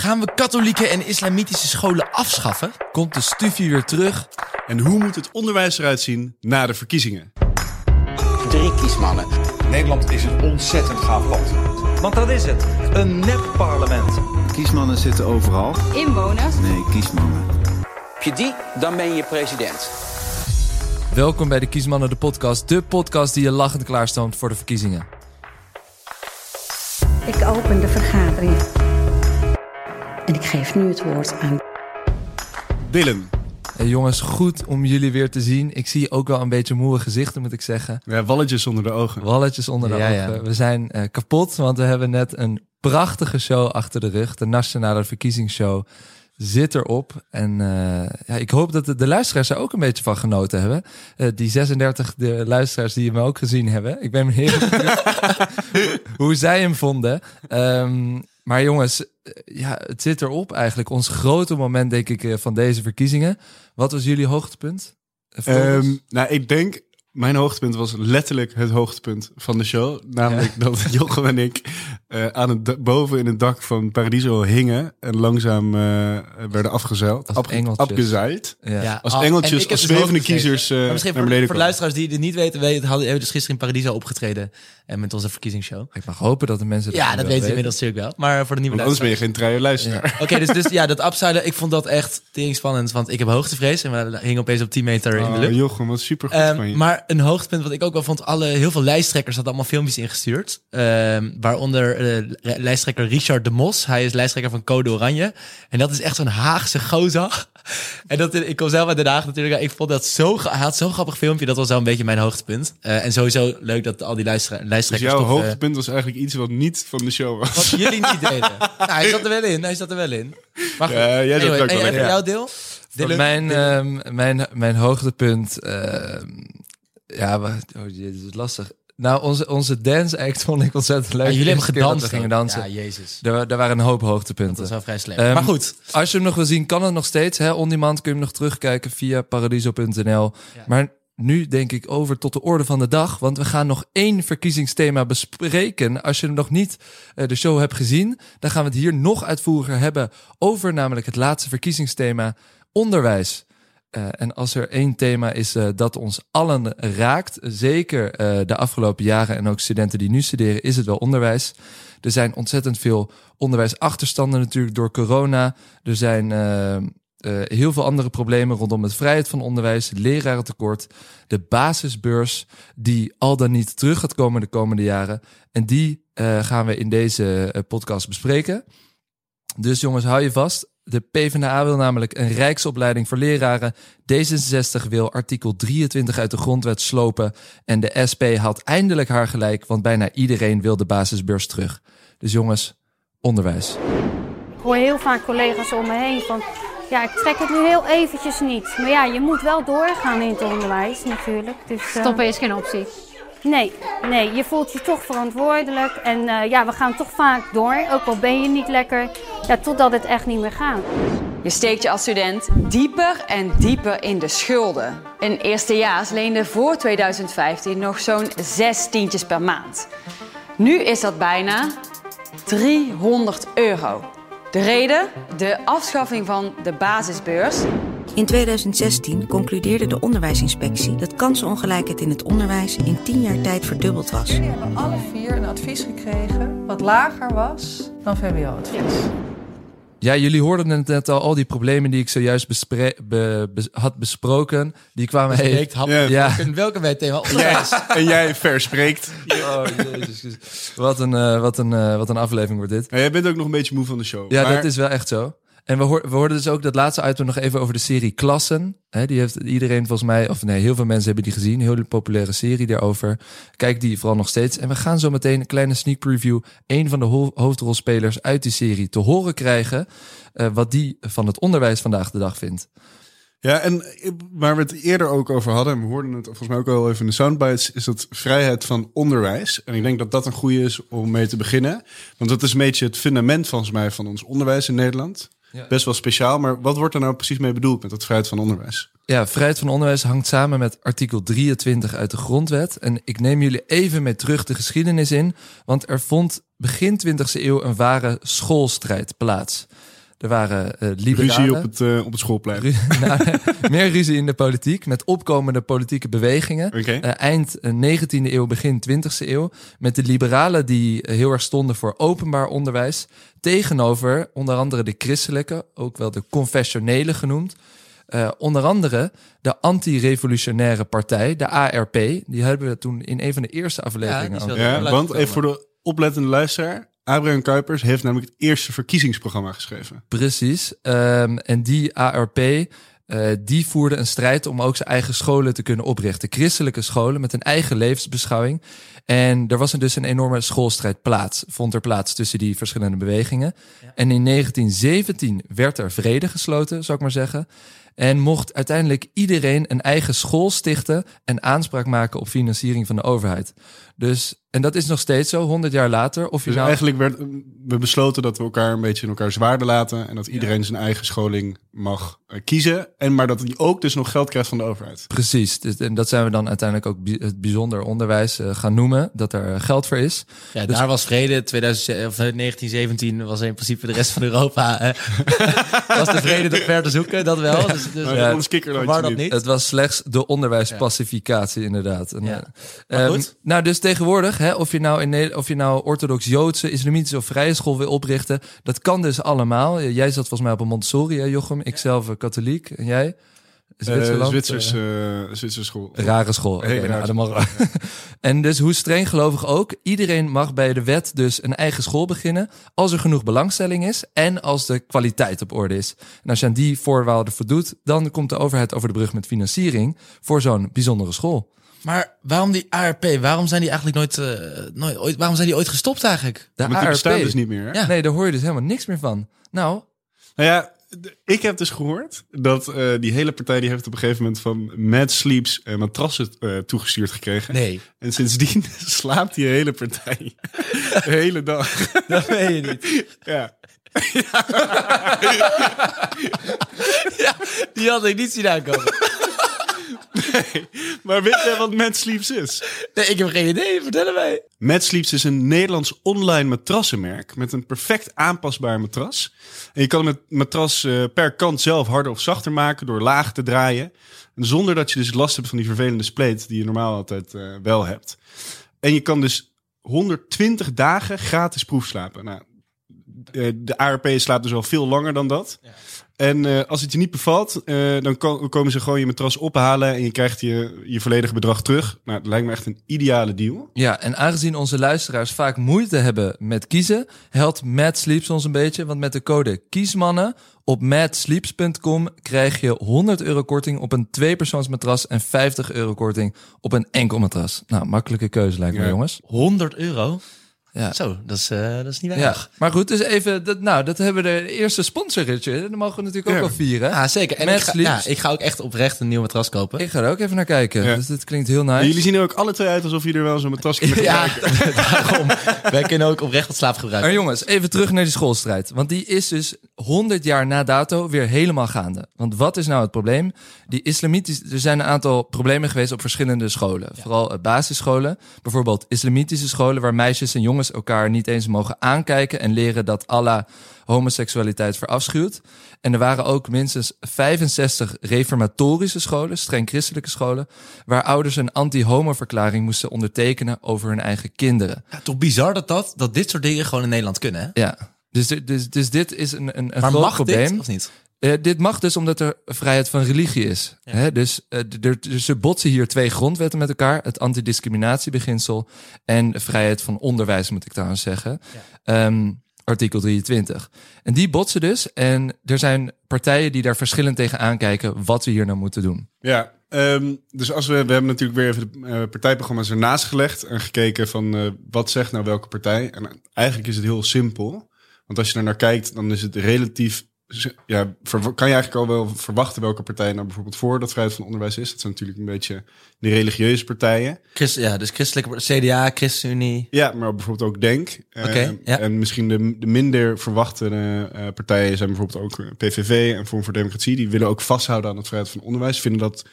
Gaan we katholieke en islamitische scholen afschaffen? Komt de stufie weer terug? En hoe moet het onderwijs eruit zien na de verkiezingen? Drie kiesmannen. Nederland is een ontzettend gaaf land. Want dat is het. Een nep-parlement. Kiesmannen zitten overal. Inwoners? Nee, kiesmannen. Heb je die, dan ben je president. Welkom bij de Kiesmannen, de podcast. De podcast die je lachend klaarstoomt voor de verkiezingen. Ik open de vergadering. En ik geef nu het woord aan. Dylan. Hey jongens, goed om jullie weer te zien. Ik zie ook wel een beetje moe gezichten, moet ik zeggen. Ja, walletjes onder de ogen. Walletjes onder de Ja, ja. ogen. We zijn eh, kapot, want we hebben net een prachtige show achter de rug. De Nationale Verkiezingsshow zit erop. En eh, ja, ik hoop dat de, de luisteraars er ook een beetje van genoten hebben. Eh, die 36 de luisteraars die hem ook gezien hebben. Ik ben heel benieuwd hoe zij hem vonden. Ehm, maar jongens, eh, ja, het zit erop eigenlijk. Ons grote moment, denk ik, eh, van deze verkiezingen. Wat was jullie hoogtepunt? Eh? Ehm, nou, ik denk, mijn hoogtepunt was letterlijk het hoogtepunt van de show. Namelijk dat Jochem en ik eh, aan het boven in het dak van Paradiso hingen. En langzaam eh, werden afgezeild. Als engeltjes. afgezeild. ja. Ja. Als Oh, en engeltjes, ik heb als dus zwevende kiezers eh, Maar naar misschien voor, voor de luisteraars die het niet weten, weten hadden hebben we dus gisteren in Paradiso opgetreden en met onze verkiezingsshow. Ik mag hopen dat de mensen Ja, dat weten ze inmiddels natuurlijk wel. Maar voor de nieuwe Want anders ben je luisteraars. geen trouwe luisteraar. Oké, dus, dus ja, dat upseilen, ik vond dat echt tering spannend, want ik heb hoogtevrees en we hingen opeens op 10 meter in de Oh, lucht. Jochem, wat super goed Ehm, van je. maar een hoogtepunt wat ik ook wel vond, alle, heel veel lijsttrekkers hadden allemaal filmpjes ingestuurd. Ehm, waaronder eh, lijsttrekker Richard de Mos. Hij is lijsttrekker van Code Oranje. En dat is echt zo'n Haagse gozer. En dat, ik kom zelf uit Den Haag natuurlijk. Ik vond dat zo, hij had zo'n grappig filmpje. Dat was wel een beetje mijn hoogtepunt. Eh, en sowieso leuk dat al die luistera- dus lijsttrekkers jouw toch, eh, hoogtepunt was eigenlijk iets wat niet van de show was. wat jullie niet deden. Nou, hij zat er wel in. Hij zat er wel in. Maar goed. Ja, jij zat er Anyway, ook en wel in. even Ja. jouw deel? Dylan? mijn, Dylan? ehm, mijn, mijn hoogtepunt. ehm, ja, wat, oh, jee, dit is lastig. Nou, onze, onze dance act vond ik ontzettend leuk. Ja, jullie hebben gedanst. Dat gingen dansen. Ja, jezus. Er, er waren een hoop Dat hoogtepunten. was wel vrij slecht. Maar goed. Als je hem nog wil zien, kan het nog steeds. Hè? On demand kun je hem nog terugkijken via paradiso.nl. Ja. Maar nu denk ik over tot de orde van de dag. Want we gaan nog één verkiezingsthema bespreken. Als je hem nog niet eh, de show hebt gezien, dan gaan we het hier nog uitvoeriger hebben over namelijk het laatste verkiezingsthema onderwijs. Eh, en als er één thema is eh, dat ons allen raakt, zeker eh, de afgelopen jaren en ook studenten die nu studeren, is het wel onderwijs. Er zijn ontzettend veel onderwijsachterstanden natuurlijk door corona. Er zijn heel veel andere problemen rondom het vrijheid van onderwijs, het lerarentekort, de basisbeurs die al dan niet terug gaat komen de komende jaren. En die gaan we in deze podcast bespreken. Dus jongens, hou je vast. De PvdA wil namelijk een rijksopleiding voor leraren. D66 wil artikel 23 uit de grondwet slopen. En de SP haalt eindelijk haar gelijk, want bijna iedereen wil de basisbeurs terug. Dus jongens, onderwijs. Ik hoor heel vaak collega's om me heen van, ja, ik trek het nu heel eventjes niet. Maar ja, je moet wel doorgaan in het onderwijs natuurlijk. Dus, eh, Stoppen is geen optie. Nee, nee, je voelt je toch verantwoordelijk. En eh, ja, we gaan toch vaak door, ook al ben je niet lekker, ja, totdat het echt niet meer gaat. Je steekt je als student dieper en dieper in de schulden. Een eerstejaars leende voor 2015 nog zo'n zes tientjes per maand. Nu is dat bijna 300 euro. De reden? De afschaffing van de basisbeurs. In 2016 concludeerde de onderwijsinspectie dat kansenongelijkheid in het onderwijs in 10 jaar tijd verdubbeld was. Jullie hebben alle vier een advies gekregen wat lager was dan VWO-advies. Ja, jullie hoorden het net al, al die problemen die ik zojuist bespre- be- be- had besproken, die kwamen Spreekt, hap- Ja. Ja. Welke- Welke bij het thema onderwijs? en jij verspreekt. Oh, jezus. Wat een, eh, wat, een, eh, wat een aflevering wordt dit. Maar jij bent ook nog een beetje moe van de show. Ja, Maar- dat is wel echt zo. En we, hoor, we hoorden dus ook dat laatste item nog even over de serie Klassen. Die heeft iedereen volgens mij, of nee, heel veel mensen hebben die gezien. Heel populaire serie daarover. Kijk die vooral nog steeds. En we gaan zo meteen een kleine sneak preview. Een van de ho- hoofdrolspelers uit die serie te horen krijgen. eh, wat die van het onderwijs vandaag de dag vindt. Ja, en waar we het eerder ook over hadden, en we hoorden het volgens mij ook al even in de soundbites, is dat vrijheid van onderwijs. En ik denk dat dat een goede is om mee te beginnen. Want dat is een beetje het fundament volgens mij van ons onderwijs in Nederland. Ja. Best wel speciaal, maar wat wordt er nou precies mee bedoeld met dat vrijheid van onderwijs? Ja, vrijheid van onderwijs hangt samen met artikel 23 uit de grondwet. En ik neem jullie even mee terug de geschiedenis in. Want er vond begin 20e eeuw een ware schoolstrijd plaats. Er waren eh liberalen. Ruzie op het, eh, op het schoolplein. Ru- nou, meer ruzie in de politiek met opkomende politieke bewegingen. Eh, eind eh, 19e eeuw, begin 20e eeuw. Met de liberalen die heel erg stonden voor openbaar onderwijs. Tegenover onder andere de christelijke, ook wel de confessionele genoemd. Eh, onder andere de anti-revolutionaire partij, de ARP. Die hebben we toen in een van de eerste afleveringen. Ja, Laat want even voor de oplettende luisteraar. Abraham Kuypers heeft namelijk het eerste verkiezingsprogramma geschreven. Precies. Ehm, en die ARP, eh, die voerde een strijd om ook zijn eigen scholen te kunnen oprichten. Christelijke scholen met een eigen levensbeschouwing. En er was er dus een enorme schoolstrijd plaats, vond er plaats tussen die verschillende bewegingen. En in 1917 werd er vrede gesloten, zou ik maar zeggen. En mocht uiteindelijk iedereen een eigen school stichten en aanspraak maken op financiering van de overheid. Dus, en dat is nog steeds zo, 100 jaar later. Of je Dus nou eigenlijk werd we besloten dat we elkaar een beetje in elkaar zwaarden laten. En dat iedereen zijn eigen scholing mag eh, kiezen. En maar dat hij ook dus nog geld krijgt van de overheid. Precies, dus, en dat zijn we dan uiteindelijk ook het bijzonder onderwijs eh, gaan noemen, dat er eh, geld voor is. Ja, Dus- daar was vrede. 2000, of 1917 was in principe de rest van Europa. was de vrede toch ver te zoeken, dat wel. Dus, dus Ja, ons verwar dat niet. Het was slechts de onderwijspacificatie, inderdaad. En, Ja. eh, ehm, goed. nou, dus tegenwoordig, hè, of, je nou in, of je nou orthodox-Joodse, islamitische of vrije school wil oprichten, dat kan dus allemaal. Jij zat volgens mij op een Montessori, hè, Jochem. Ik zelf eh, katholiek. En jij? Zwitserland, Zwitserland? Zwitsers, eh, Zwitserse school. Rare school. Hele nou, en dus hoe streng gelovig ook, iedereen mag bij de wet dus een eigen school beginnen als er genoeg belangstelling is en als de kwaliteit op orde is. En als je aan die voorwaarden voldoet, dan komt de overheid over de brug met financiering voor zo'n bijzondere school. Maar waarom die ARP? Waarom zijn die eigenlijk nooit, eh, nooit ooit, waarom zijn die ooit gestopt eigenlijk? De Want die bestaan dus niet meer. hè? Ja. Nee, daar hoor je dus helemaal niks meer van. Nou, Nou ja, ik heb dus gehoord dat eh, die hele partij die heeft op een gegeven moment van Mad Sleeps eh, matrassen eh, toegestuurd gekregen. Nee, En sindsdien slaapt die hele partij de hele dag. dat weet je niet. Ja. Die had ik niet zien aankomen. Maar weet jij wat Mad Sleeps is? Nee, ik heb geen idee. Vertel mij. Mad Sleeps is een Nederlands online matrassenmerk met een perfect aanpasbaar matras. En je kan het matras eh, per kant zelf harder of zachter maken door laag te draaien. En zonder dat je dus last hebt van die vervelende spleet die je normaal altijd eh, wel hebt. En je kan dus 120 dagen gratis proefslapen. Nou, de ARP slaapt dus al veel langer dan dat. En eh, als het je niet bevalt, eh, dan ko- komen ze gewoon je matras ophalen en je krijgt je, je volledige bedrag terug. Nou, dat lijkt me echt een ideale deal. ja, en aangezien onze luisteraars vaak moeite hebben met kiezen, helpt Mad Sleeps ons een beetje. Want met de code KIESMANNEN op madsleeps.com krijg je 100 euro korting op een tweepersoonsmatras en 50 euro korting op een enkel matras. Nou, makkelijke keuze lijkt me, Ja. jongens. 100 euro? Ja. Zo, dat is, eh, dat is niet Ja, weinig. maar goed, dus even, dat, nou, dat hebben we de eerste sponsorritje. Dat mogen we natuurlijk ook Ja. wel vieren. Ja, zeker. En ik ga, ja, ik ga ook echt oprecht een nieuw matras kopen. Ik ga er ook even naar kijken. Ja. Dus dit klinkt heel nice. En jullie zien er ook alle twee uit alsof jullie er wel zo'n matras kunnen Ja, gebruiken. daarom. Wij kunnen ook oprecht wat slaap Maar gebruiken. jongens, even terug naar die schoolstrijd. Want die is dus 100 jaar na dato weer helemaal gaande. Want wat is nou het probleem? Die islamitisch, er zijn een aantal problemen geweest op verschillende scholen. Vooral eh, basisscholen. Bijvoorbeeld islamitische scholen waar meisjes en jongens elkaar niet eens mogen aankijken en leren dat Allah homoseksualiteit verafschuwt. En er waren ook minstens 65 reformatorische scholen, streng christelijke scholen, waar ouders een anti-homo-verklaring moesten ondertekenen over hun eigen kinderen. Ja, toch bizar dat, dat, dat dit soort dingen gewoon in Nederland kunnen, hè? Ja, dus, dus, dus dit is een, een, een Maar groot mag probleem. dit of niet? Eh, dit mag dus omdat er vrijheid van religie is. Hè? Dus, eh, er- dus er botsen hier twee grondwetten met elkaar. Het antidiscriminatiebeginsel en vrijheid van onderwijs, moet ik trouwens zeggen. Ehm, artikel 23. En die botsen dus. En er zijn partijen die daar verschillend tegen aankijken wat we hier nou moeten doen. Ja, ehm, dus als we, we hebben natuurlijk weer even de eh, partijprogramma's ernaast gelegd en gekeken van eh, wat zegt nou welke partij. En eigenlijk is het heel simpel. Want als je er naar kijkt, dan is het relatief. Ja, kan je eigenlijk al wel verwachten welke partij nou bijvoorbeeld voor dat vrijheid van onderwijs is. Dat zijn natuurlijk een beetje de religieuze partijen. Christ, ja, dus christelijke CDA, ChristenUnie. Ja, maar bijvoorbeeld ook Denk. Eh, ja. En misschien de, de minder verwachte eh, partijen zijn bijvoorbeeld ook eh, PVV en Vorm voor Democratie. Die willen ook vasthouden aan het vrijheid van onderwijs. Vinden dat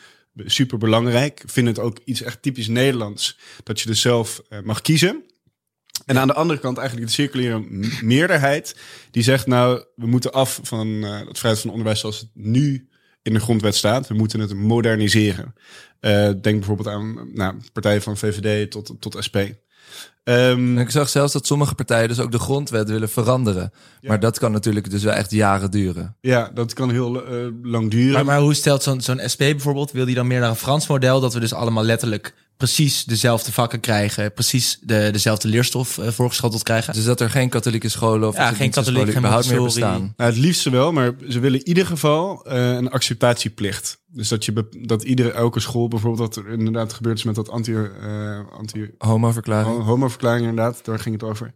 super belangrijk. Vinden het ook iets echt typisch Nederlands. Dat je dus zelf mag kiezen. En aan de andere kant eigenlijk de circulaire meerderheid die zegt nou, we moeten af van eh, het vrijheid van onderwijs zoals het nu in de grondwet staat. We moeten het moderniseren. Eh, denk bijvoorbeeld aan nou, partijen van VVD tot, tot SP. Ehm, En ik zag zelfs dat sommige partijen dus ook de grondwet willen veranderen. Maar dat kan natuurlijk dus wel echt jaren duren. ja, dat kan heel eh, lang duren. Maar, maar hoe stelt zo'n zo'n SP bijvoorbeeld? Wil die dan meer naar een Frans model? Dat we dus allemaal letterlijk precies dezelfde vakken krijgen. Precies de, dezelfde leerstof eh, voorgeschoteld krijgen. Dus dat er geen katholieke scholen of Ja, geen godsdienstige katholiek, scholen geen überhaupt meer bestaan. Nou, het liefste wel, maar ze willen in ieder geval eh, een acceptatieplicht. Dus dat, je dat iedere, elke school bijvoorbeeld, wat er inderdaad gebeurd is met dat anti, eh anti Homo-verklaring. homo-verklaring inderdaad, daar ging het over.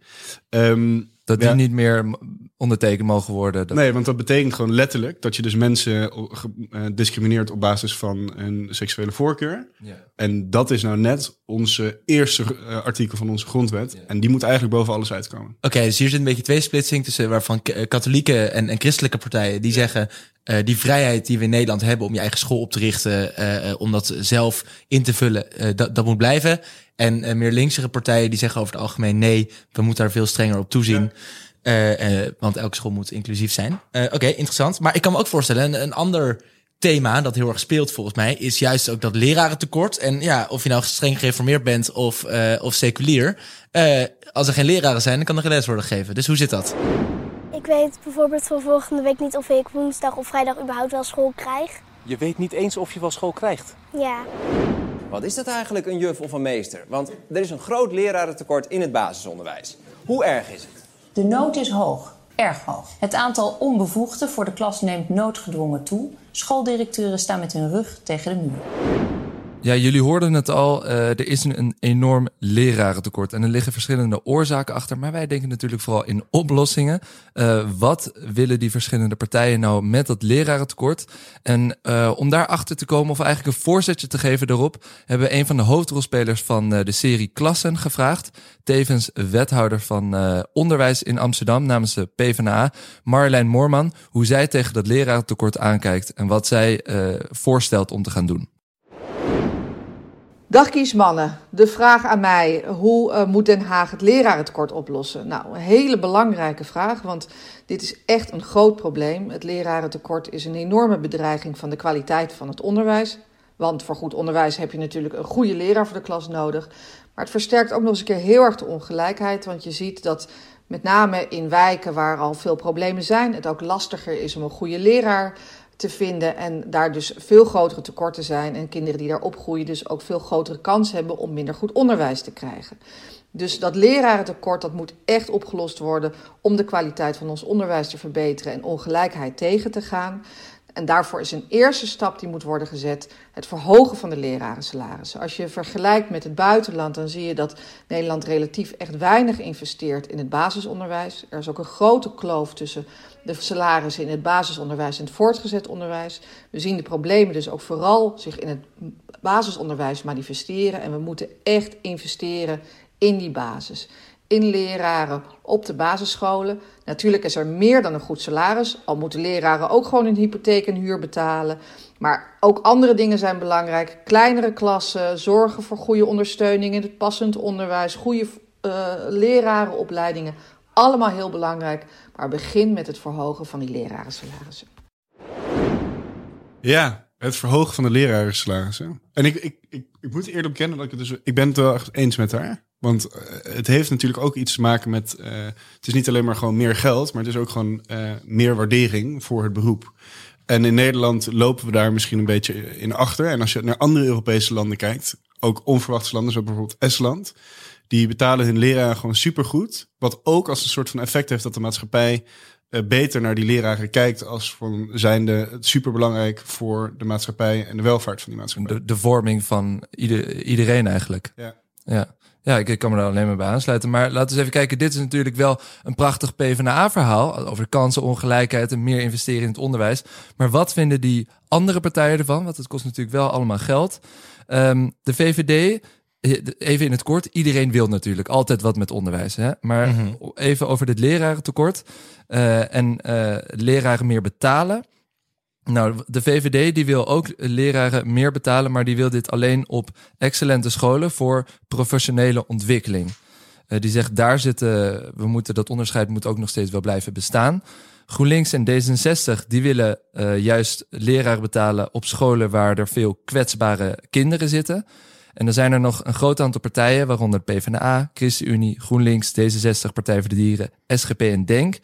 Ehm, Dat die ja. niet meer ondertekend mogen worden. Dat- Nee, want dat betekent gewoon letterlijk dat je dus mensen ge- eh, discrimineert op basis van hun seksuele voorkeur. Ja. En dat is nou net onze eerste eh, artikel van onze grondwet. En die moet eigenlijk boven alles uitkomen. Oké, dus hier zit een beetje tweesplitsing tussen waarvan eh, katholieke en, en christelijke partijen die zeggen eh, die vrijheid die we in Nederland hebben om je eigen school op te richten, eh, eh, om dat zelf in te vullen, eh, dat, dat moet blijven. En eh, meer linksere partijen die zeggen over het algemeen nee, we moeten daar veel strenger op toezien. Eh, eh, want elke school moet inclusief zijn. Eh, Oké, interessant. Maar ik kan me ook voorstellen, een, een ander thema dat heel erg speelt volgens mij, is juist ook dat lerarentekort. En ja, of je nou streng gereformeerd bent of, eh, of seculier. eh, als er geen leraren zijn, dan kan er geen les worden gegeven. Dus hoe zit dat? Ik weet bijvoorbeeld voor volgende week niet of ik woensdag of vrijdag überhaupt wel school krijg. Je weet niet eens of je wel school krijgt. Ja. Wat is dat eigenlijk, een juf of een meester? Want er is een groot lerarentekort in het basisonderwijs. Hoe erg is het? De nood is hoog, erg hoog. Het aantal onbevoegden voor de klas neemt noodgedwongen toe. Schooldirecteuren staan met hun rug tegen de muur. Ja, jullie hoorden het al. eh, er is een, een enorm lerarentekort. En er liggen verschillende oorzaken achter. Maar wij denken natuurlijk vooral in oplossingen. Eh, wat willen die verschillende partijen nou met dat lerarentekort? En eh, om daarachter te komen, of eigenlijk een voorzetje te geven daarop, hebben we een van de hoofdrolspelers van de serie Klassen gevraagd. Tevens wethouder van onderwijs in Amsterdam namens de PvdA, Marjolein Moorman. Hoe zij tegen dat lerarentekort aankijkt en wat zij voorstelt om te gaan doen. Dag kiesmannen. De vraag aan mij, hoe eh, moet Den Haag het lerarentekort oplossen? Nou, een hele belangrijke vraag, want dit is echt een groot probleem. Het lerarentekort is een enorme bedreiging van de kwaliteit van het onderwijs. Want voor goed onderwijs heb je natuurlijk een goede leraar voor de klas nodig. Maar het versterkt ook nog eens een keer heel erg de ongelijkheid, want je ziet dat met name in wijken waar al veel problemen zijn, het ook lastiger is om een goede leraar te vinden en daar dus veel grotere tekorten zijn en kinderen die daar opgroeien dus ook veel grotere kans hebben om minder goed onderwijs te krijgen. Dus dat lerarentekort dat moet echt opgelost worden om de kwaliteit van ons onderwijs te verbeteren en ongelijkheid tegen te gaan. En daarvoor is een eerste stap die moet worden gezet het verhogen van de lerarensalarissen. Als je vergelijkt met het buitenland, dan zie je dat Nederland relatief echt weinig investeert in het basisonderwijs. Er is ook een grote kloof tussen de salarissen in het basisonderwijs en het voortgezet onderwijs. We zien de problemen dus ook vooral zich in het basisonderwijs manifesteren. En we moeten echt investeren in die basis. In leraren op de basisscholen. Natuurlijk is er meer dan een goed salaris. Al moeten leraren ook gewoon een hypotheek en huur betalen. Maar ook andere dingen zijn belangrijk. Kleinere klassen, zorgen voor goede ondersteuning in het passend onderwijs, goede uh, lerarenopleidingen. Allemaal heel belangrijk. Maar begin met het verhogen van die lerarensalarissen. Ja, het verhogen van de lerarensalarissen. En ik, ik, ik, ik moet eerlijk bekennen dat ik het dus... Ik ben het wel echt eens met haar. Want uh, het heeft natuurlijk ook iets te maken met... Uh, het is niet alleen maar gewoon meer geld, maar het is ook gewoon uh, meer waardering voor het beroep. En in Nederland lopen we daar misschien een beetje in achter. En als je naar andere Europese landen kijkt, ook onverwachte landen zoals bijvoorbeeld Estland... die betalen hun leraren gewoon supergoed. Wat ook als een soort van effect heeft dat de maatschappij uh, beter naar die leraren kijkt als van zijnde superbelangrijk voor de maatschappij en de welvaart van die maatschappij. De, de vorming van ieder, iedereen eigenlijk. Ja. Ja. Ja, ik, ik kan me daar alleen maar bij aansluiten. Maar laten we eens even kijken. Dit is natuurlijk wel een prachtig PvdA-verhaal over kansen, ongelijkheid en meer investeren in het onderwijs. Maar wat vinden die andere partijen ervan? Want het kost natuurlijk wel allemaal geld. Um, de VVD even in het kort, iedereen wil natuurlijk altijd wat met onderwijs. Hè? Maar mm -hmm. even over dit lerarentekort uh, en uh, leraren meer betalen. Nou, de VVD die wil ook leraren meer betalen, maar die wil dit alleen op excellente scholen voor professionele ontwikkeling. Eh, die zegt daar zitten, we moeten dat onderscheid moet ook nog steeds wel blijven bestaan. GroenLinks en D66 die willen eh, juist leraren betalen op scholen waar er veel kwetsbare kinderen zitten. En dan zijn er nog een groot aantal partijen, waaronder PvdA, ChristenUnie, GroenLinks, D66, Partij voor de Dieren, SGP en DENK.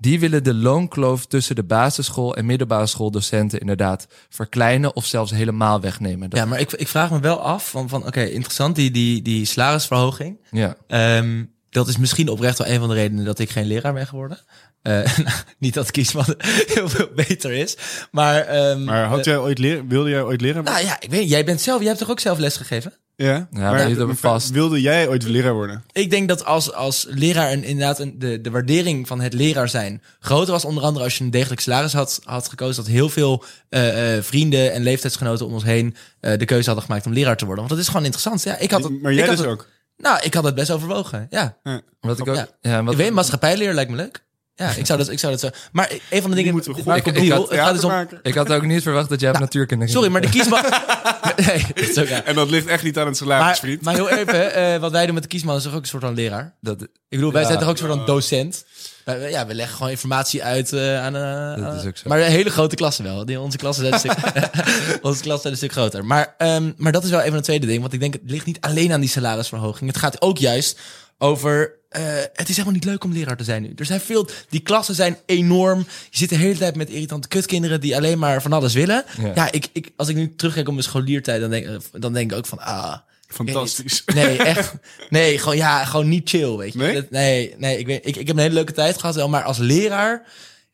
Die willen de loonkloof tussen de basisschool- en middelbare schooldocenten inderdaad verkleinen of zelfs helemaal wegnemen. Ja, maar ik, ik vraag me wel af van, van oké, interessant, die, die, die salarisverhoging. Ja. Ehm, dat is misschien oprecht wel een van de redenen dat ik geen leraar ben geworden. Eh, niet dat kiesman heel veel beter is, maar... ehm, Maar had eh, jij ooit leren, wilde jij ooit leren? Nou ja, ik weet jij bent zelf, jij hebt toch ook zelf les gegeven? Ja, maar niet op een vast. Wilde jij ooit leraar worden? Ik denk dat als, als leraar een, inderdaad een, de, de waardering van het leraar zijn groter was. Onder andere als je een degelijk salaris had, had gekozen. Dat heel veel eh, eh, vrienden en leeftijdsgenoten om ons heen eh, de keuze hadden gemaakt om leraar te worden. Want dat is gewoon interessant. Ja, ik had het, Maar ik jij had dus het- ook? Nou, ik had het best overwogen. Ja. Wat ik ook, Ja. ja. wat, ik weet, maatschappijleer lijkt me leuk. Ja, ik zou dat, ik zou dat zo. Maar een van de dingen. moeten we goed ik, ik, ik, het had, gaat dus om. ik had ook niet verwacht dat jij op natuurkunde ging. Sorry, maar de kiesman. nee, dat is ook raar. En dat ligt echt niet aan het salaris, Maar, vriend. maar heel even, eh, wat wij doen met de kiesman is toch ook een soort van leraar? Dat, Ik bedoel, wij Ja. zijn toch ook een soort van docent? Wij- Ja, we leggen gewoon informatie uit eh, aan... eh, Dat is aan- ook zo. Maar een hele grote klassen wel. Die, onze klassen zijn een stuk, onze klassen zijn een stuk groter. Maar, ehm, maar dat is wel even een tweede ding. Want ik denk, het ligt niet alleen aan die salarisverhoging. Het gaat ook juist over... eh, het is helemaal niet leuk om leraar te zijn nu. Er zijn veel... Die klassen zijn enorm. Je zit de hele tijd met irritante kutkinderen... die alleen maar van alles willen. Ja. Ja, ik, ik, als ik nu terugkijk op mijn scholiertijd... dan denk, eh, dan denk ik ook van... Ah, Fantastisch. Nee, echt. Nee, gewoon, ja, gewoon niet chill, weet je. Nee? Dat- nee, nee ik, weet, ik, ik heb een hele leuke tijd gehad wel, maar als leraar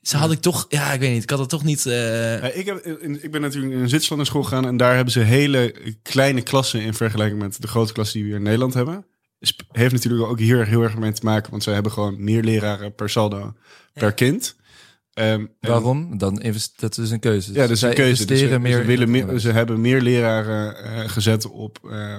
ze had ik toch, ja, ik weet niet, ik had het toch niet. eh, Ja, ik, heb, in- ik ben natuurlijk in Zwitserland naar school gegaan en daar hebben ze hele kleine klassen in vergelijking met de grote klassen die we hier in Nederland hebben. Sp- Heeft natuurlijk ook hier heel erg mee te maken, want zij hebben gewoon meer leraren per saldo per kind. Ehm, Waarom? Dan dat is een keuze. Ja, dat is Zij een keuze. Dus ze, meer ze, willen meer, ze hebben meer leraren eh, gezet op eh,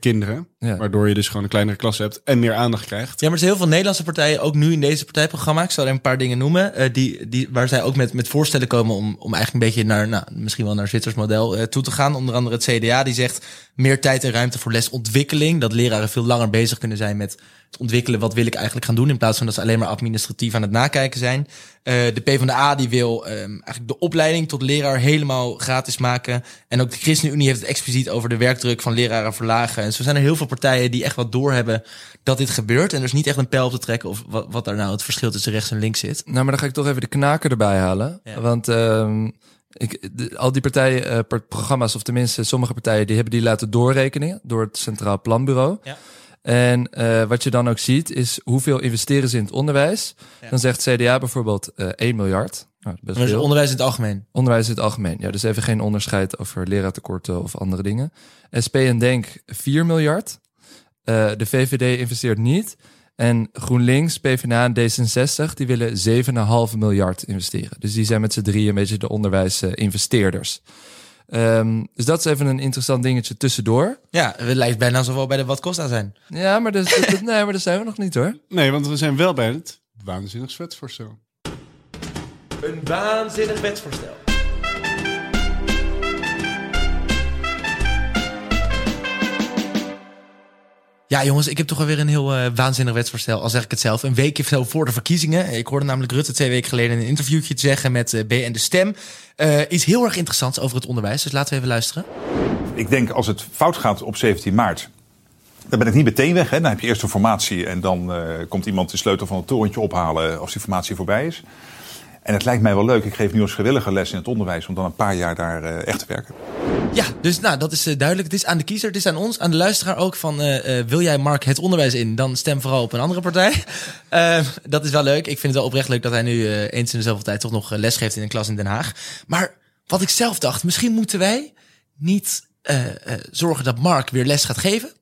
kinderen. Ja. Waardoor je dus gewoon een kleinere klas hebt en meer aandacht krijgt. Ja, maar er zijn heel veel Nederlandse partijen, ook nu in deze partijprogramma. Ik zal er een paar dingen noemen. eh, die, die, waar zij ook met, met voorstellen komen om, om eigenlijk een beetje naar, nou, misschien wel naar Zwitsers model eh, toe te gaan. Onder andere het CDA, die zegt meer tijd en ruimte voor lesontwikkeling. Dat leraren veel langer bezig kunnen zijn met het ontwikkelen. Wat wil ik eigenlijk gaan doen? In plaats van dat ze alleen maar administratief aan het nakijken zijn. Eh, de PvdA die wil ehm, eigenlijk de opleiding tot leraar helemaal gratis maken. En ook de ChristenUnie heeft het expliciet over de werkdruk van leraren verlagen. En zo zijn er heel veel partijen die echt wat doorhebben dat dit gebeurt. En er is niet echt een pijl op te trekken of wat, wat daar nou het verschil tussen rechts en links zit. Nou, maar dan ga ik toch even de knaker erbij halen. Ja. Want ehm, ik, de- al die partijen, eh, per- programma's, of tenminste sommige partijen, die hebben die laten doorrekenen door het Centraal Planbureau. Ja. En eh, wat je dan ook ziet, is hoeveel investeren ze in het onderwijs. Ja. Dan zegt CDA bijvoorbeeld eh 1 miljard. Nou, best veel. onderwijs in het algemeen. Onderwijs in het algemeen. Ja, dus even geen onderscheid over leraartekorten of andere dingen. SP en Denk 4 miljard. Eh, de VVD investeert niet. En GroenLinks, PvdA en D66 die willen 7,5 miljard investeren. Dus die zijn met z'n drieën een beetje de onderwijsinvesteerders. Ehm dus dat is even een interessant dingetje tussendoor. Ja, het lijkt bijna zowel bij de wat Costa zijn. Ja, maar, dus, dat- dat- nee, maar daar zijn we nog niet hoor. Nee, want we zijn wel bij het waanzinnig wetsvoorstel. Een waanzinnig wetsvoorstel. Ja, jongens, ik heb toch alweer een heel eh, waanzinnig wetsvoorstel. Al zeg ik het zelf. Een weekje zo voor de verkiezingen. Ik hoorde namelijk Rutte twee weken geleden in een interviewtje te zeggen met eh, BN De Stem. Eh, iets heel erg interessants over het onderwijs. Dus laten we even luisteren. Ik denk als het fout gaat op 17 maart. Dan ben ik niet meteen weg. Hè. Dan heb je eerst een formatie en dan komt iemand de sleutel van het torentje ophalen als die formatie voorbij is. En het lijkt mij wel leuk. Ik geef nu als vrijwillige les in het onderwijs om dan een paar jaar daar eh, echt te werken. Ja, dus nou, dat is eh, duidelijk. Het is aan de kiezer, het is aan ons, aan de luisteraar ook van... eh, wil jij Mark het onderwijs in, dan stem vooral op een andere partij. Eh, dat is wel leuk. Ik vind het wel oprecht leuk dat hij nu eens in de zoveel tijd... toch nog les geeft in een klas in Den Haag. Maar wat ik zelf dacht, misschien moeten wij niet zorgen dat Mark weer les gaat geven...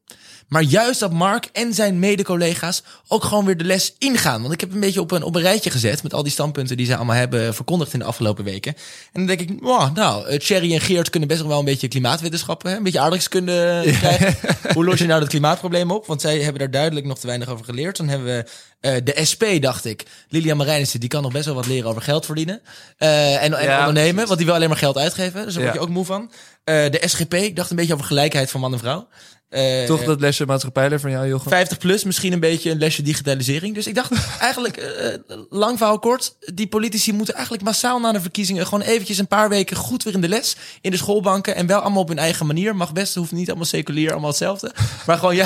Maar juist dat Mark en zijn mede-collega's ook gewoon weer de les ingaan. Want ik heb een beetje op een, op een rijtje gezet met al die standpunten die zij allemaal hebben verkondigd in de afgelopen weken. En dan denk ik, wow, nou, eh, Thierry en Geert kunnen best nog wel een beetje klimaatwetenschappen, hè? een beetje aardrijkskunde krijgen. Hoe los je nou dat klimaatprobleem op? Want zij hebben daar duidelijk nog te weinig over geleerd. Dan hebben we eh, de SP, dacht ik. Lilian Marijnissen, die kan nog best wel wat leren over geld verdienen. Eh, en en Ja, ondernemen, precies. want die wil alleen maar geld uitgeven. Dus daar word je Ja. ook moe van. Eh, de SGP, ik dacht een beetje over gelijkheid van man en vrouw. Eh, Toch dat lesje maatschappijleer van jou, Jochem? 50 plus, misschien een beetje een lesje digitalisering. Dus ik dacht eigenlijk, eh, lang verhaal kort, die politici moeten eigenlijk massaal na de verkiezingen gewoon eventjes een paar weken goed weer in de les, in de schoolbanken en wel allemaal op hun eigen manier. Mag best, hoeft niet allemaal seculier, allemaal hetzelfde. Maar gewoon ju-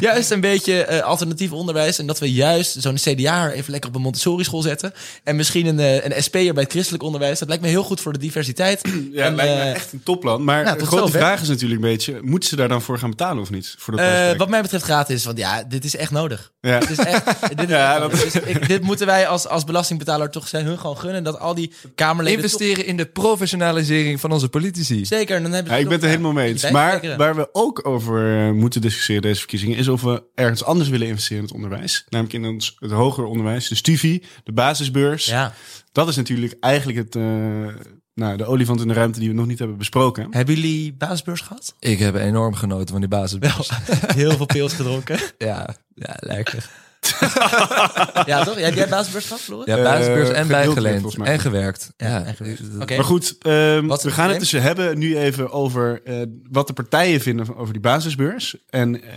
juist een beetje eh, alternatief onderwijs en dat we juist zo'n CDA even lekker op een Montessori school zetten en misschien een, eh, een SP'er bij het christelijk onderwijs. Dat lijkt me heel goed voor de diversiteit. Ja, En, lijkt me echt een topplan. Maar nou, de grote vraag is natuurlijk een beetje... moeten ze daar dan voor gaan betalen of niet? Voor dat Eh, wat mij betreft gratis, want ja, dit is echt nodig. Ja. Dit, is echt, dit, is Ja, echt dat- nodig. Dus ik- dit moeten wij als, als belastingbetaler toch zijn hun gewoon gunnen. Dat al die Kamerleden... Investeren in de professionalisering van onze politici. Zeker, en dan hebben Ja, ik ben het er helemaal mee eens. Maar waar we ook over eh, moeten discussiëren deze verkiezingen... is of we ergens anders willen investeren in het onderwijs. Namelijk in ons, het hoger onderwijs. De studie, de basisbeurs. Ja. Dat is natuurlijk eigenlijk het, eh, nou, de olifant in de ruimte die we nog niet hebben besproken. Hebben jullie basisbeurs gehad? Ik heb enorm genoten van die basisbeurs. Heel veel pils gedronken. Ja, ja, lekker. ja, toch? Jij basisbeurs gehad, Floris? Ja, basisbeurs Eh, en bijgeleend. En gewerkt. Ja, en gewerkt. Oké. Maar goed, ehm, we gaan het dus hebben nu even over eh, wat de partijen vinden over die basisbeurs. En, eh,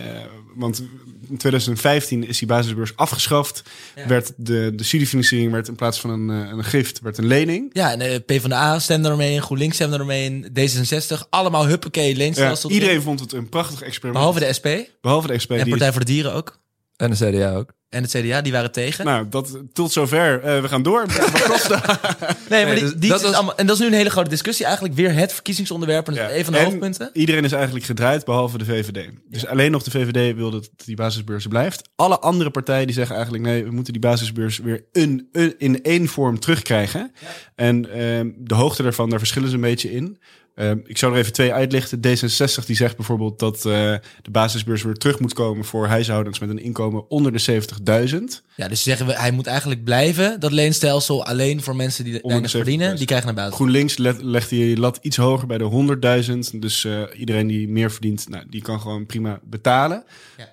want in 2015 is die basisbeurs afgeschaft. Ja. Werd de, de studiefinanciering werd in plaats van een, eh, een gift, werd een lening. Ja, en eh, PvdA stemde ermee in, GroenLinks stemde ermee in, D66. Allemaal huppakee, Ja, leenstelsel. iedereen vond het een prachtig experiment. Behalve de SP Behalve de SP. en die- Partij voor de Dieren ook. En de CDA ook. En het CDA, die waren tegen. Nou, dat, tot zover. Eh, we gaan door. Nee, maar die, dus die dat is was- allemaal, en dat is nu een hele grote discussie. Eigenlijk weer het verkiezingsonderwerp en Ja. een van de En hoofdpunten. Iedereen is eigenlijk gedraaid, behalve de VVD. Dus alleen nog de VVD wil dat die basisbeurs blijft. Alle andere partijen die zeggen eigenlijk... nee, we moeten die basisbeurs weer een, een- in één vorm terugkrijgen. En ehm, de hoogte daarvan, daar verschillen ze een beetje in. Ehm, ik zou er even twee uitlichten. D66 die zegt bijvoorbeeld dat eh, de basisbeurs weer terug moet komen... voor huishoudens met een inkomen onder de 70.000. Ja, dus zeggen we, hij moet eigenlijk blijven, dat leenstelsel, alleen voor mensen die weinig de 70.000. verdienen. Die krijgen een basis. GroenLinks le- legt die lat iets hoger bij de 100.000. Dus eh, iedereen die meer verdient, nou, die kan gewoon prima betalen.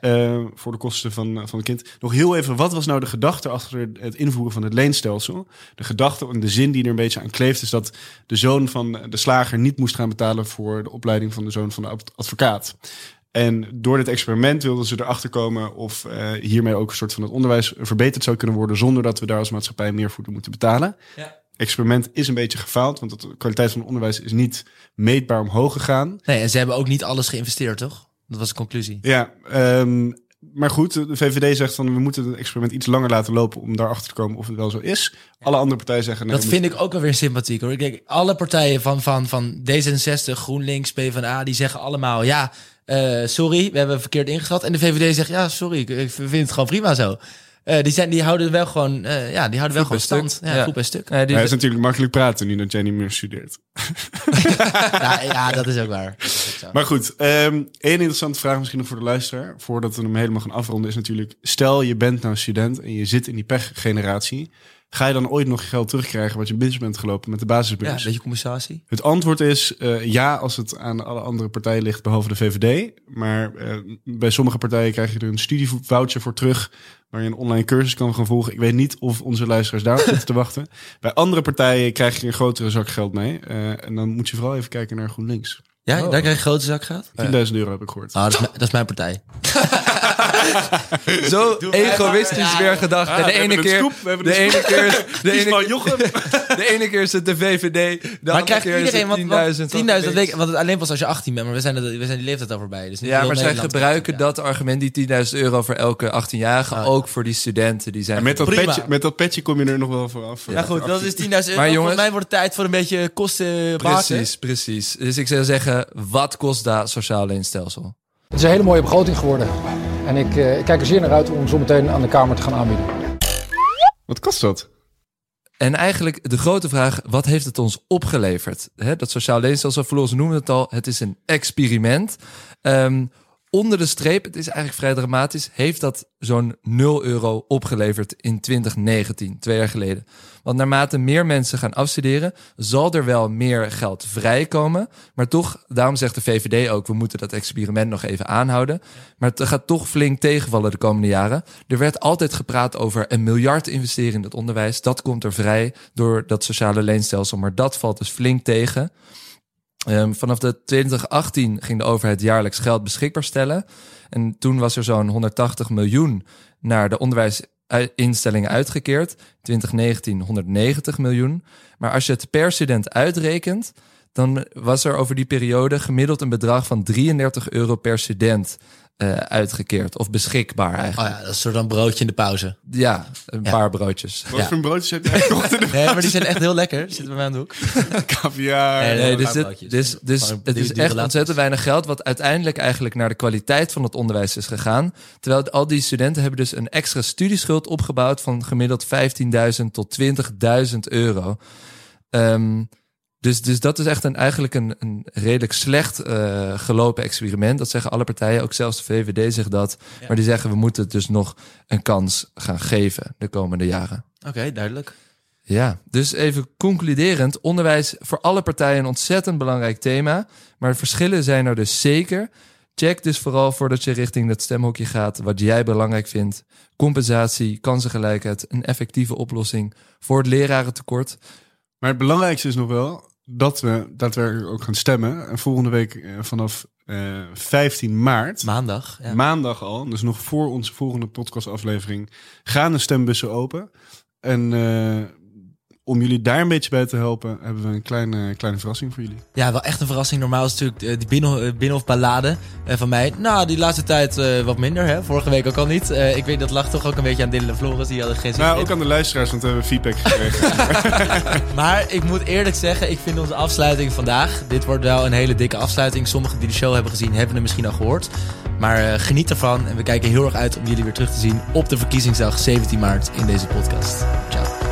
eh, voor de kosten van, van het kind. Nog heel even, wat was nou de gedachte achter het invoeren van het leenstelsel? De gedachte en de zin die er een beetje aan kleeft... is dat de zoon van de slager niet moest gaan betalen... voor de opleiding van de zoon van de ad- advocaat. En door dit experiment wilden ze erachter komen of eh, hiermee ook een soort van het onderwijs verbeterd zou kunnen worden, zonder dat we daar als maatschappij meer voor moeten betalen. Ja. Experiment is een beetje gefaald, want de kwaliteit van het onderwijs is niet meetbaar omhoog gegaan. Nee, en ze hebben ook niet alles geïnvesteerd, toch? Dat was de conclusie. Ja, ehm, maar goed, de VVD zegt van we moeten het experiment iets langer laten lopen om daarachter te komen of het wel zo is. Alle andere partijen zeggen nee, dat vind ik ook wel weer sympathiek hoor. Kijk, alle partijen van, van, van D66, GroenLinks, PvdA, die zeggen allemaal ja, eh, sorry, we hebben verkeerd ingeschat. En de VVD zegt ja, sorry, ik, ik vind het gewoon prima zo. Eh, die, zijn, die houden wel gewoon, eh, ja, die houden wel Goed gewoon stand. stuk. Ja, Ja. goed bij stuk. Die- is natuurlijk makkelijk praten nu dat jij niet meer studeert. ja, ja, dat is ook waar. Maar goed, ehm één interessante vraag misschien nog voor de luisteraar. Voordat we hem helemaal gaan afronden is natuurlijk... stel je bent nou student en je zit in die pechgeneratie... ga je dan ooit nog geld terugkrijgen wat je mis bent gelopen met de ja, basisbeurs? een beetje compensatie. Het antwoord is eh, ja als het aan alle andere partijen ligt, behalve de VVD. Maar eh, bij sommige partijen krijg je er een studievoucher voor terug... waar je een online cursus kan gaan volgen. Ik weet niet of onze luisteraars daarop zitten te wachten. Bij andere partijen krijg je een grotere zak geld mee. Eh, en dan moet je vooral even kijken naar GroenLinks. Ja, daar krijg je een grote zak gehad. 10.000 euro heb ik gehoord. Ah, dat, is, mijn- dat is mijn partij. Zo egoïstisch weer gedacht. Ah, En de ene keer, de ene keer, de ene, Jochem. de ene keer is het de VVD, de Maar krijgt keer iedereen, het want, 10.000. want 10.000, van dat links. weet ik, want het alleen pas als je 18 bent, maar we zijn, we zijn die leeftijd al voorbij. Dus niet Ja, maar zij gebruiken dat argument, die 10.000 euro voor elke 18-jarige, Oh, ja. ook voor die studenten. Die zijn En met dat, Prima. petje, met dat petje kom je er nog wel vooraf. Ja, goed, dat is 10.000 euro. Maar jongens- Volgens mij wordt het tijd voor een beetje kosten. Precies, precies. Dus ik zou zeggen, wat kost dat sociaal leenstelsel? Het is een hele mooie begroting geworden. En ik, eh, ik kijk er zeer naar uit om zo meteen aan de Kamer te gaan aanbieden. Wat kost dat? En eigenlijk de grote vraag, wat heeft het ons opgeleverd? Hè, dat sociaal leenstelsel, Floris noemde het al, het is een experiment. Ehm, onder de streep, het is eigenlijk vrij dramatisch, heeft dat zo'n 0 euro opgeleverd in 2019, twee jaar geleden. Want naarmate meer mensen gaan afstuderen, zal er wel meer geld vrijkomen. Maar toch, daarom zegt de VVD ook, we moeten dat experiment nog even aanhouden. Maar het gaat toch flink tegenvallen de komende jaren. Er werd altijd gepraat over een miljard investeren in het onderwijs. Dat komt er vrij door dat sociale leenstelsel. Maar dat valt dus flink tegen. Ehm, vanaf de 2018 ging de overheid jaarlijks geld beschikbaar stellen. En toen was er zo'n 180 miljoen naar de onderwijsinstellingen uitgekeerd. 2019 190 miljoen. Maar als je het per student uitrekent, dan was er over die periode gemiddeld een bedrag van 33 euro per student eh, uitgekeerd. Of beschikbaar eigenlijk. Oh ja, dat is een soort van broodje in de pauze. Ja, een paar broodjes. Wat voor broodjes heb jij gekocht in de Nee, maar die zijn echt heel lekker. Zitten bij mij aan de hoek. Caviar. Nee, dus, dit, dus, dus het is echt ontzettend weinig geld... wat uiteindelijk eigenlijk naar de kwaliteit van het onderwijs is gegaan. Terwijl al die studenten hebben dus een extra studieschuld opgebouwd... van gemiddeld 15.000 tot 20.000 euro. Ehm, dus, dus dat is echt een, eigenlijk een, een redelijk slecht eh, gelopen experiment. Dat zeggen alle partijen, ook zelfs de VVD zegt dat. Ja. Maar die zeggen we moeten het dus nog een kans gaan geven de komende jaren. Oké, duidelijk. Ja, dus even concluderend. Onderwijs voor alle partijen een ontzettend belangrijk thema. Maar de verschillen zijn er dus zeker. Check dus vooral voordat je richting dat stemhokje gaat... wat jij belangrijk vindt. Compensatie, kansengelijkheid, een effectieve oplossing... voor het lerarentekort. Maar het belangrijkste is nog wel dat we daadwerkelijk ook gaan stemmen. En volgende week eh, vanaf eh 15 maart. Maandag. Ja. Maandag al, dus nog voor onze volgende podcastaflevering, gaan de stembussen open. En eh, om jullie daar een beetje bij te helpen, hebben we een kleine, kleine verrassing voor jullie. Ja, wel echt een verrassing. Normaal is natuurlijk eh, die eh, binnenhofballade eh, van mij. Nou, die laatste tijd wat minder. Hè? Vorige week ook al niet. Ik weet dat lag toch ook een beetje aan Dylan en Floris. Die hadden geen zin Nou, in. ook aan de luisteraars, want we hebben feedback gekregen. Maar ik moet eerlijk zeggen, ik vind onze afsluiting vandaag. Dit wordt wel een hele dikke afsluiting. Sommigen die de show hebben gezien, hebben hem misschien al gehoord. Maar geniet ervan. En we kijken heel erg uit om jullie weer terug te zien op de verkiezingsdag 17 maart in deze podcast. Ciao.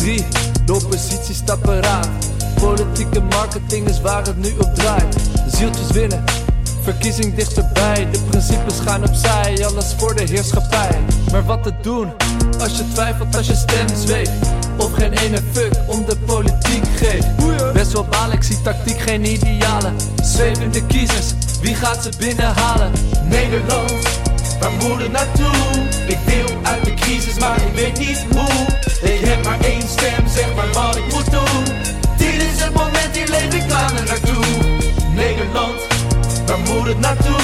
3, de oppositie staat paraat. Politieke marketing is waar het nu op draait. Zieltjes winnen, verkiezing dichterbij. De principes gaan opzij, alles voor de heerschappij. Maar wat te doen als je twijfelt, als je stem zweeft? Of geen ene fuck om de politiek geeft. Best wel baal, zie tactiek geen idealen. Zwevende kiezers, wie gaat ze binnenhalen? Nederland, waar moet het naartoe? Ik wil uit de crisis, maar ik weet niet hoe. Ik heb maar één stem, zeg maar wat ik moet doen. Dit is het moment, hier leef ik er naartoe. Nederland, waar moet het naartoe?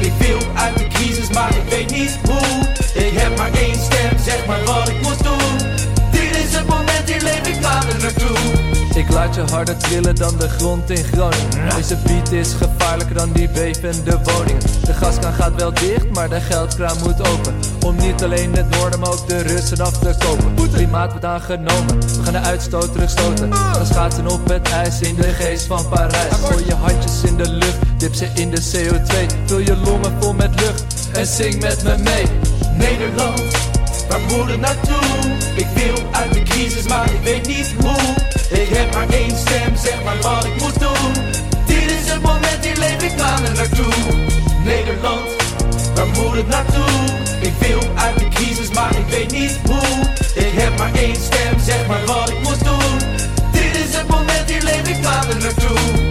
Ik wil uit de crisis, maar ik weet niet hoe. Ik heb maar één stem, zeg maar wat ik moet doen. Dit is het moment, hier leef ik er naartoe. Laat je harder trillen dan de grond in Groningen. Deze beat is gevaarlijker dan die bevende woningen. De gaskraan gaat wel dicht, maar de geldkraan moet open. Om niet alleen het noorden, maar ook de Russen af te kopen. Klimaat wordt aangenomen, we gaan de uitstoot terugstoten. Dan schaatsen op het ijs in de geest van Parijs. Gooi je handjes in de lucht, dip ze in de CO2. Vul je longen vol met lucht en zing met me mee. Nederland, waar moet het naartoe? Ik wil uit de crisis, maar ik weet niet hoe. Ik heb maar één stem, zeg maar wat ik moet doen. Dit is het moment, hier leef ik aan er naartoe. Nederland, waar moet het naartoe? Ik wil uit de crisis, maar ik weet niet hoe. Ik heb maar één stem, zeg maar wat ik moet doen. Dit is het moment, hier leef ik aan er naartoe.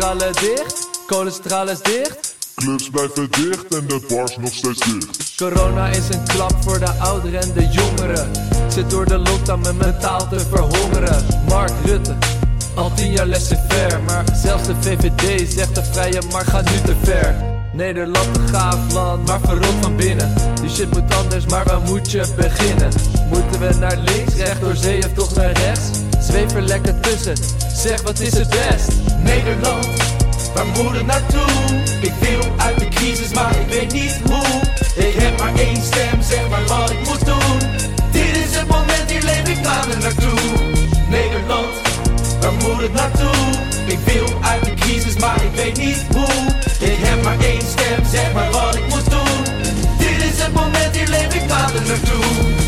Kernstralen dicht, kolenstralen dicht. Clubs blijven dicht en de bars nog steeds dicht. Corona is een klap voor de ouderen en de jongeren. Zit door de lockdown met mentaal te verhongeren. Mark Rutte, al tien jaar laissez-faire. Maar zelfs de VVD zegt de vrije markt gaat nu te ver. Nederland een gaaf land, maar verrot van binnen. Die shit moet anders, maar waar moet je beginnen? Moeten we naar links, recht door zee of toch naar rechts? Zweef er lekker tussen, Zeg wat is het best? Nederland, waar moet het naartoe? Ik viel uit de crisis, maar ik weet niet hoe. Ik heb maar één stem, zeg maar wat ik moet doen. Dit is het moment, hier leef ik maanden naartoe. Nederland, waar moet het naartoe? Ik viel uit de crisis, maar ik weet niet hoe. Ik heb maar één stem, zeg maar wat ik moet doen. Dit is het moment, hier leef ik maanden naartoe.